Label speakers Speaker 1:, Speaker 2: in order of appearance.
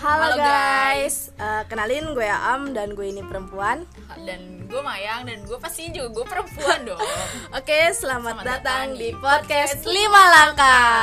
Speaker 1: Halo,
Speaker 2: Halo,
Speaker 1: guys, Eh, kenalin gue Am dan gue ini perempuan.
Speaker 2: Dan gue Mayang dan gue pasti juga gue perempuan dong.
Speaker 1: Oke, selamat,
Speaker 2: Selamat
Speaker 1: datang
Speaker 2: datang
Speaker 1: di podcast
Speaker 2: podcast
Speaker 1: 5 Langkah.